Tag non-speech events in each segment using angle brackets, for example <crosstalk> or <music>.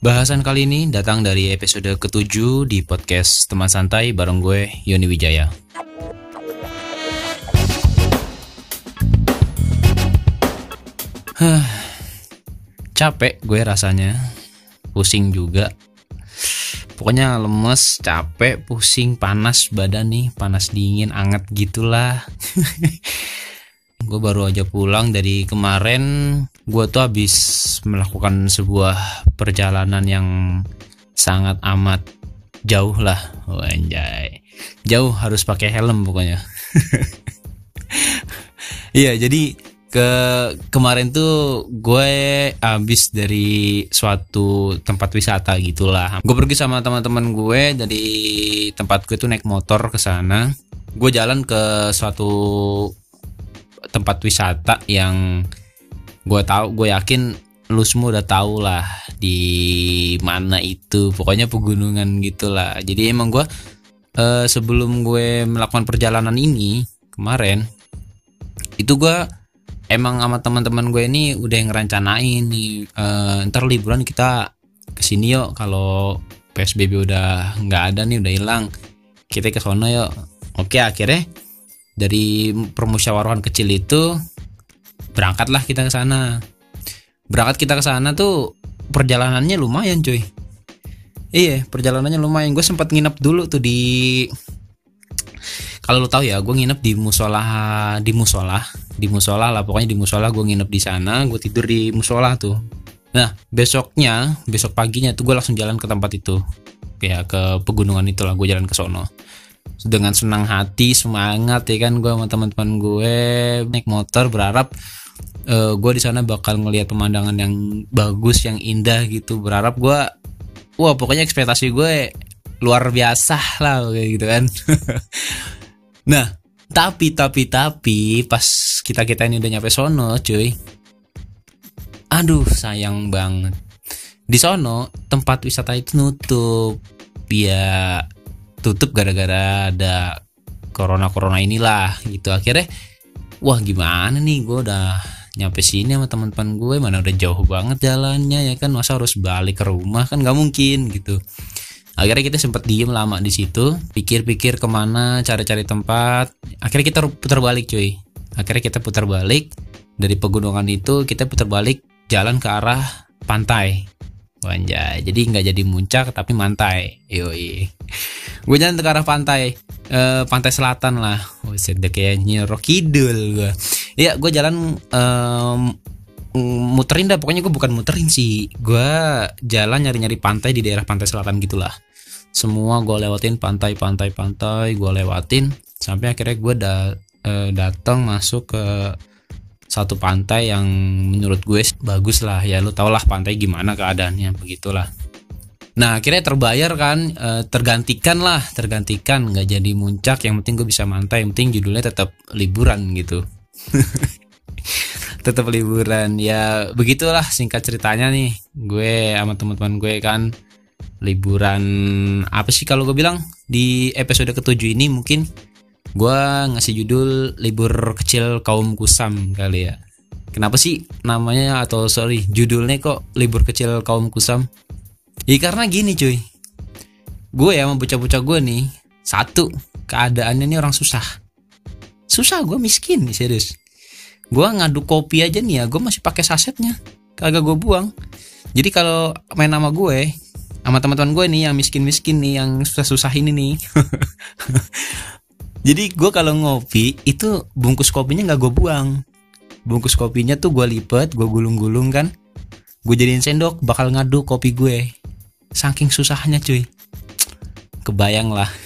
Bahasan kali ini datang dari episode ketujuh di podcast Teman Santai bareng gue, Yoni Wijaya. Huh, capek gue rasanya, pusing juga. Pokoknya lemes, capek, pusing, panas badan nih, panas dingin, anget gitulah. <laughs> gue baru aja pulang dari kemarin gue tuh habis melakukan sebuah perjalanan yang sangat amat jauh lah. Oh, anjay. Jauh harus pakai helm pokoknya. <laughs> Iya jadi ke kemarin tuh gue habis dari suatu tempat wisata gitulah. Gue pergi sama teman-teman gue dari tempat gue tuh naik motor ke sana. Gue jalan ke suatu tempat wisata yang gue tahu gue yakin lu semua udah tahu lah di mana itu. Pokoknya pegunungan gitulah. Jadi emang gue uh, sebelum gue melakukan perjalanan ini kemarin itu gue emang sama teman-teman gue ini udah yang ngerencanain nih uh, ntar liburan kita ke sini yuk. Kalau psbb udah nggak ada nih udah hilang kita ke sana yuk. Oke akhirnya dari permusyawaratan kecil itu berangkatlah kita ke sana. Berangkat kita ke sana tuh perjalanannya lumayan cuy. Iya perjalanannya lumayan. Gue sempat nginep dulu tuh di kalau lo tahu ya gue nginep di musola di musola di musola lah. Pokoknya di musola gue nginep di sana gue tidur di musola tuh. Nah besoknya besok paginya tuh gue langsung jalan ke tempat itu. Ya ke pegunungan itulah gue jalan ke sono dengan senang hati semangat ya kan gue sama teman-teman gue naik motor berharap uh, gue di sana bakal ngelihat pemandangan yang bagus yang indah gitu. Berharap gue wah pokoknya ekspektasi gue luar biasa lah kayak gitu kan. <laughs> Nah tapi tapi tapi pas kita kita ini udah nyampe sono cuy. Aduh sayang banget. Di sono tempat wisata itu nutup. Ya tutup gara-gara ada corona corona inilah gitu. Akhirnya wah gimana nih? Gue udah nyampe sini sama teman-teman gue mana udah jauh banget jalannya ya kan? Masa harus balik ke rumah? Kan nggak mungkin gitu. Akhirnya kita sempat diem lama di situ pikir-pikir ke mana cari-cari tempat. Akhirnya kita putar balik cuy. Akhirnya kita putar balik. Dari pegunungan itu kita putar balik jalan ke arah pantai Wanjay, jadi nggak jadi muncak tapi mantai. Yoi. Gue jalan ke arah pantai, uh, pantai selatan lah. Oh, kayak nyerok kidul gue. Iya, gue jalan um, muterin dah. Pokoknya gue bukan muterin sih. Gue jalan nyari-nyari pantai di daerah pantai selatan gitulah. Semua gue lewatin pantai, pantai. Gue lewatin sampai akhirnya gue da uh, datang masuk ke satu pantai yang menurut gue bagus lah. Ya lu tau lah pantai gimana keadaannya begitulah. Nah akhirnya terbayar kan e, tergantikan lah tergantikan. Nggak jadi muncak yang penting gue bisa mantai. Yang penting judulnya tetap liburan gitu. <laughs> Tetap liburan. Ya begitulah singkat ceritanya nih. Gue sama teman-teman gue kan liburan apa sih kalau gue bilang? Di episode ketujuh ini mungkin gue ngasih judul libur kecil kaum kusam kali ya. Kenapa sih namanya atau sorry judulnya kok libur kecil kaum kusam? Ya karena gini cuy. Gue ya bocah-bocah gue nih satu keadaannya ini orang susah. Susah gue miskin nih serius. Gue ngaduk kopi aja nih ya gue masih pakai sasetnya. Kagak gue buang. Jadi kalau main nama gue sama teman-teman gue nih yang miskin-miskin nih yang susah-susah ini nih <laughs> jadi gue kalau ngopi itu bungkus kopinya nggak gue buang. Bungkus kopinya tuh gue lipet gue gulung-gulung kan. Gue jadiin sendok bakal ngaduk kopi gue. Saking susahnya cuy. Kebayang lah. <laughs>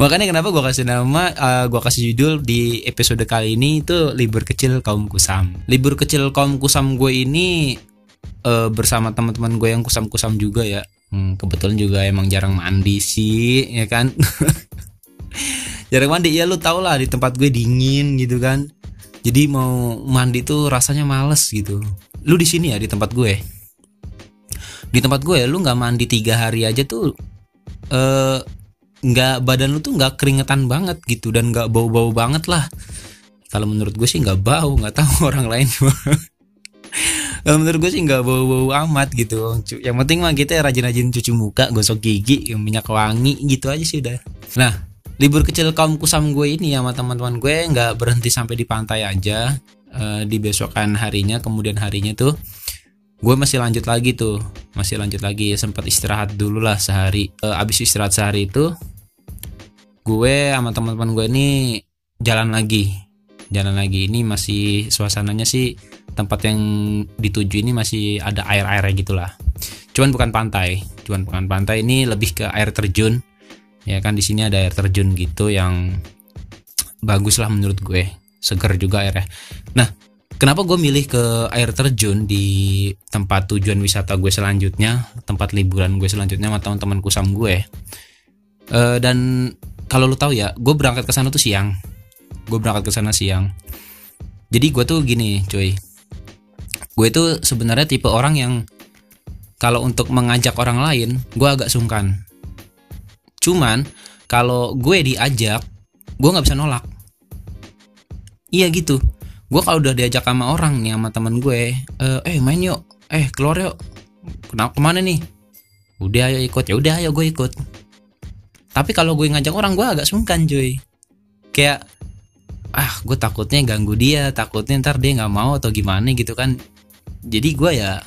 Makanya kenapa gue kasih nama uh, eh, gue kasih judul di episode kali ini itu libur kecil kaum kusam. Libur kecil kaum kusam gue ini uh, bersama teman-teman gue yang kusam-kusam juga ya. Hmm, kebetulan juga emang jarang mandi sih ya kan <laughs> jarang mandi. Ya lu tau lah di tempat gue dingin gitu kan. Jadi mau mandi tuh rasanya males gitu. Lu di sini ya di tempat gue? Di tempat gue lu nggak mandi tiga hari aja tuh eh nggak badan lu tuh nggak keringetan banget gitu dan nggak bau-bau banget lah. Kalau menurut gue sih nggak bau nggak tahu <laughs> orang lain Kalau menurut gue sih nggak bau-bau amat gitu. Yang penting mah kita rajin-rajin cuci muka, gosok gigi, minyak wangi gitu aja sih udah. Nah, libur kecil kaum kusam gue ini sama teman-teman gue nggak berhenti sampai di pantai aja. Eh, di besokan harinya, kemudian harinya tuh gue masih lanjut lagi tuh, masih lanjut lagi sempat istirahat dulu lah sehari. Eh, abis istirahat sehari itu, gue sama teman-teman gue ini jalan lagi, jalan lagi ini masih suasananya sih tempat yang dituju ini masih ada air-airnya gitulah. Cuman bukan pantai, cuman bukan pantai ini lebih ke air terjun. Ya kan di sini ada air terjun gitu yang bagus lah menurut gue, seger juga airnya. Nah, kenapa gue milih ke air terjun di tempat tujuan wisata gue selanjutnya, tempat liburan gue selanjutnya sama teman-teman kusam gue. Eh, dan kalau lu tahu ya, gue berangkat ke sana tuh siang. Gue berangkat ke sana siang. Jadi gue tuh gini, cuy gue itu sebenarnya tipe orang yang kalau untuk mengajak orang lain gue agak sungkan cuman kalau gue diajak gue nggak bisa nolak. Iya gitu. Gue kalau udah diajak sama orang nih sama teman gue eh eh main yuk. Eh keluar yuk. Kenapa ke mana nih? Udah ayo ikut. Ya udah ayo gue ikut. Tapi kalau gue ngajak orang gue agak sungkan cuy. Kayak ah gue takutnya ganggu dia takutnya ntar dia nggak mau atau gimana gitu kan. Jadi gue ya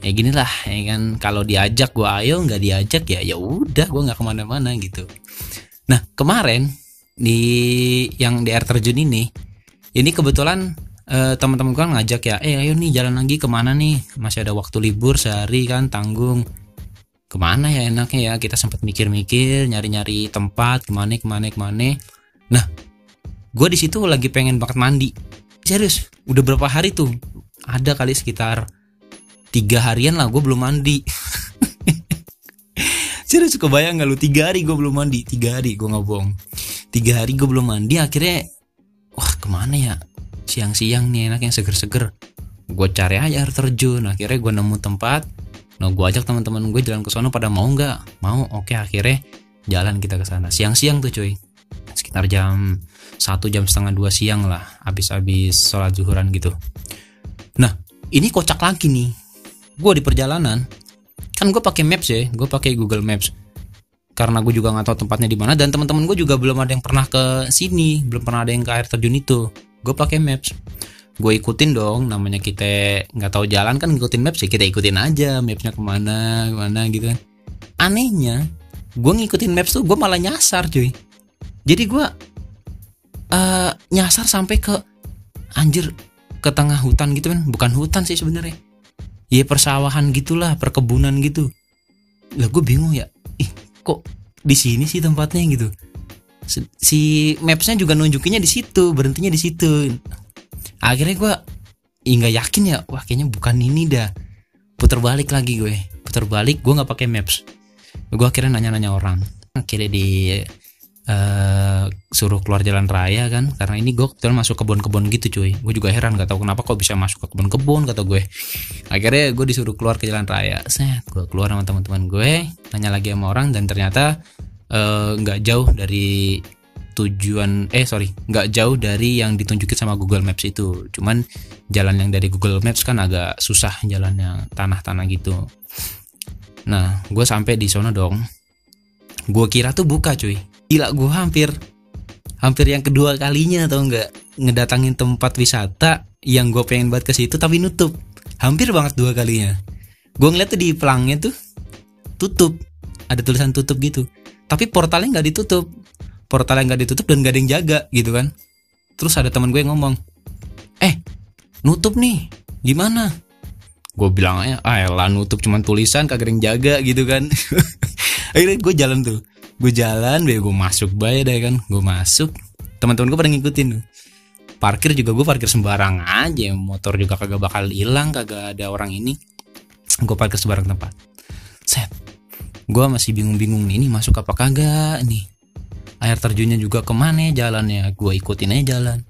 ya gini lah ya kan. Kalau diajak gue ayo nggak diajak ya ya udah gue nggak ke mana-mana gitu. Nah kemarin di yang di air terjun ini ini kebetulan eh, teman-teman gue ngajak ya eh ayo nih jalan lagi ke mana nih? Masih ada waktu libur sehari kan tanggung. Ke mana ya enaknya ya? Kita sempat mikir-mikir nyari-nyari tempat ke mana ke mana ke mana. Nah gue di situ lagi pengen banget mandi. Serius udah berapa hari tuh ada kali sekitar tiga harian lah gue belum mandi. <laughs> Serius kebayang gak lu? Tiga hari gue belum mandi. Tiga hari gue nggak bohong. Tiga hari gue belum mandi akhirnya wah ke mana ya? Siang-siang nih enak yang seger-seger. Gue cari aja air terjun. Akhirnya gue nemu tempat. Nah gue ajak teman-teman gue jalan ke sana pada mau nggak? Mau oke akhirnya jalan kita ke sana. Siang-siang tuh cuy. Sekitar jam satu jam setengah dua siang lah habis-habis sholat zuhuran gitu. Nah ini kocak lagi nih gue di perjalanan kan gue pakai maps ya gue pakai Google Maps. Karena gue juga nggak tahu tempatnya di mana dan teman-teman gue juga belum ada yang pernah ke sini belum pernah ada yang ke air terjun itu. Gue pakai maps. Gue ikutin dong namanya kita nggak tahu jalan kan ngikutin maps ya kita ikutin aja mapsnya ke mana ke mana gitu kan. Anehnya gue ngikutin maps tuh gue malah nyasar cuy. Jadi gue eh nyasar sampai ke anjir ke tengah hutan gitu kan. Bukan hutan sih sebenarnya ya persawahan gitulah perkebunan gitu. Lah gue bingung ya ih kok di sini sih tempatnya gitu? Si- mapsnya juga nunjukinnya di situ berhentinya di situ. Akhirnya gue nggak yakin ya wah kayaknya bukan ini dah. Putar balik lagi gue putar balik gue nggak pakai maps. Gue akhirnya nanya-nanya orang. Akhirnya di eh, suruh keluar jalan raya kan karena ini gue kebetulan masuk kebun-kebun gitu cuy. Gue juga heran gak tahu kenapa kok bisa masuk ke kebun-kebun kata gue. Akhirnya gue disuruh keluar ke jalan raya. Set gue keluar sama teman-teman gue nanya lagi sama orang dan ternyata eh, nggak jauh dari tujuan eh sorry nggak jauh dari yang ditunjukin sama Google Maps itu. Cuman jalan yang dari Google Maps kan agak susah jalannya tanah-tanah gitu. Nah gue sampai di sana dong. Gue kira tuh buka cuy. Gila gue hampir hampir yang kedua kalinya atau enggak ngedatangin tempat wisata yang gue pengen buat ke situ tapi nutup. Hampir banget dua kalinya. Gue ngeliat tuh di pelangnya tuh tutup. Ada tulisan tutup gitu. Tapi portalnya nggak ditutup. Portalnya nggak ditutup dan gak ada yang jaga gitu kan. Terus ada teman gue ngomong eh nutup nih. Gimana? Gue bilang aja ah elah nutup. Cuman tulisan kagak ada yang jaga gitu kan. <laughs> Akhirnya gue jalan tuh gue jalan be gue masuk bae deh kan. Gue masuk teman-teman gue pada ngikutin parkir juga gue parkir sembarang aja motor juga kagak bakal hilang kagak ada orang ini. Gue parkir sembarang tempat. Set gue masih bingung-bingung nih ini masuk apa kagak nih. Air terjunnya juga ke mana jalannya? Gue ikutin aja jalan.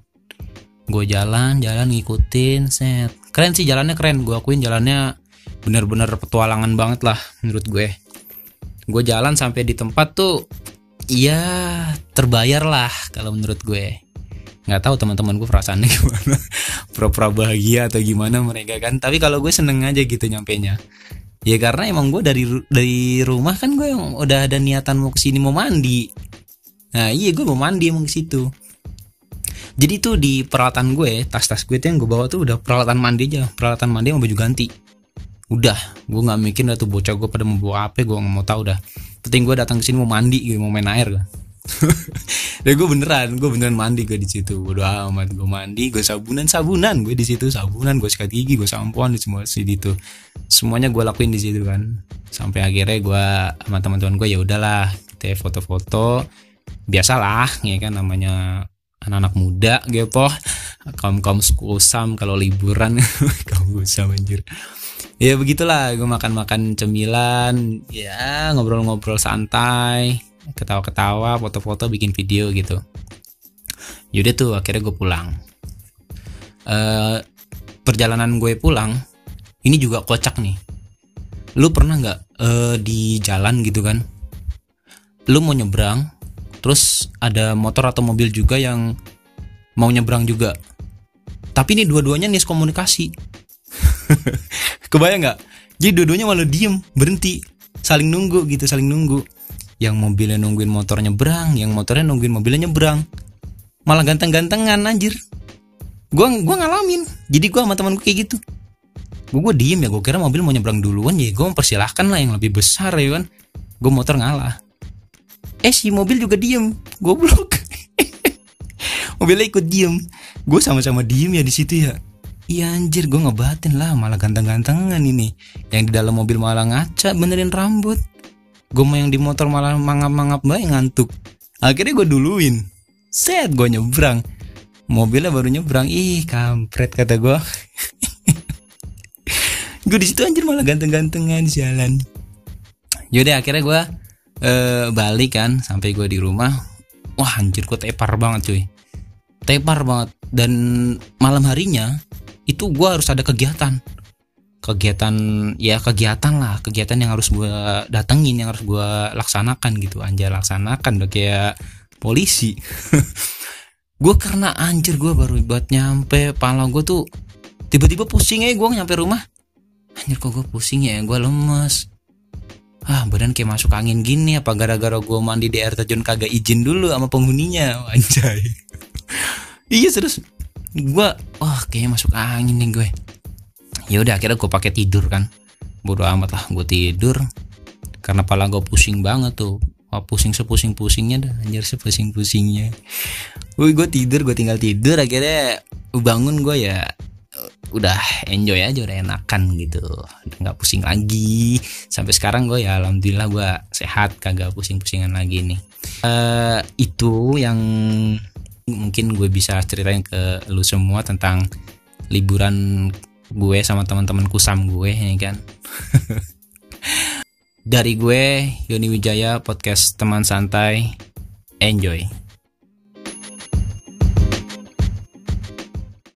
Gue jalan jalan ngikutin set. Keren sih jalannya keren. Gue akuin jalannya bener-bener petualangan banget lah menurut gue gue jalan sampai di tempat tuh ya terbayar lah kalau menurut gue. Nggak tahu teman-teman gue perasaannya <laughs> gimana. Pura-pura bahagia atau gimana mereka kan. Tapi kalau gue seneng aja gitu nyampe nya ya karena emang gue dari dari rumah kan gue yang udah ada niatan mau ke sini mau mandi. Nah iya gue mau mandi emang ke situ. Jadi tuh di peralatan gue tas-tas gue tuh yang gue bawa tuh udah peralatan mandi aja. Peralatan mandi sama baju ganti udah gue nggak mikir tuh bocah gue pada mau bawa apa gue nggak mau tahu dah. Penting gue datang ke sini mau mandi gitu mau main air kan <laughs> Dan gue beneran, gue beneran mandi gue di situ. Bodo amat gue mandi, gue sabunan sabunan. Gue di situ sabunan gue sikat gigi, gue sampoan di semua di situ. Semuanya gue lakuin di situ kan. Sampai akhirnya gue sama teman-teman gue ya udahlah kita foto-foto. Biasalah ya kan namanya anak-anak muda gitu kaum kaum kusam kalau liburan. <laughs> Kaum kusam anjir ya begitulah. Gue makan-makan cemilan. Ya ngobrol-ngobrol santai. Ketawa-ketawa foto-foto bikin video gitu. Yaudah tuh akhirnya gue pulang. Uh, perjalanan gue pulang ini juga kocak nih. Lu pernah nggak uh, di jalan gitu kan? Lu mau nyebrang terus ada motor atau mobil juga yang mau nyebrang juga. Tapi ini dua-duanya nih komunikasi <laughs> kebayang nggak? Jadi dua-duanya malah diem berhenti saling nunggu gitu saling nunggu. Yang mobilnya nungguin motor nyebrang yang motornya nungguin mobilnya nyebrang. Malah ganteng-gantengan anjir. Gua gua ngalamin. Jadi gua sama temanku kayak gitu. Gua gua diem ya gua kira mobil mau nyebrang duluan ya. Gua mempersilahkan lah yang lebih besar ya kan. Gua motor ngalah. Eh si mobil juga diem. Goblok. <laughs> Mobilnya ikut diem. Gue sama-sama diem ya di situ ya Iya anjir gue ngebatin lah malah ganteng-gantengan ini. Yang di dalam mobil malah ngaca benerin rambut. Gue mau yang di motor malah mangap-mangap baik ngantuk. Akhirnya gue duluin. Set gue nyebrang. Mobilnya baru nyebrang. Ih kampret kata gue <laughs> Gue di situ anjir malah ganteng-gantengan jalan. Yaudah akhirnya gue uh, balik kan Sampai gue di rumah. Wah anjir gue tepar banget cuy. Tepar banget. Dan malam harinya itu gue harus ada kegiatan. Kegiatan ya kegiatan lah. Kegiatan yang harus gue datengin yang harus gue laksanakan gitu. Anjay laksanakan udah kayak polisi. <laughs> Gue karena anjir gue baru buat nyampe pala gue tuh tiba-tiba pusing aja gue nyampe rumah. Anjir kok gue pusing ya? Gue lemes. Ah badan kayak masuk angin gini apa gara-gara gue mandi di air terjun kagak izin dulu sama penghuninya? <laughs> Anjay. Iya terus gue wah kayaknya masuk angin nih gue. Ya udah akhirnya gue pakai tidur kan. Bodo amat lah gue tidur. Karena pala gue pusing banget tuh. Wah pusing sepusing pusingnya dah anjir sepusing pusingnya Wih gue tidur gue tinggal tidur akhirnya bangun gue ya udah enjoy aja udah enakan gitu. Nggak pusing lagi. Sampai sekarang gue ya alhamdulillah gue sehat kagak pusing-pusingan lagi nih. Uh, itu yang mungkin gue bisa ceritain ke lu semua tentang liburan gue sama teman-teman kusam gue ya kan? <laughs> Dari gue Yoni Wijaya podcast teman santai. Enjoy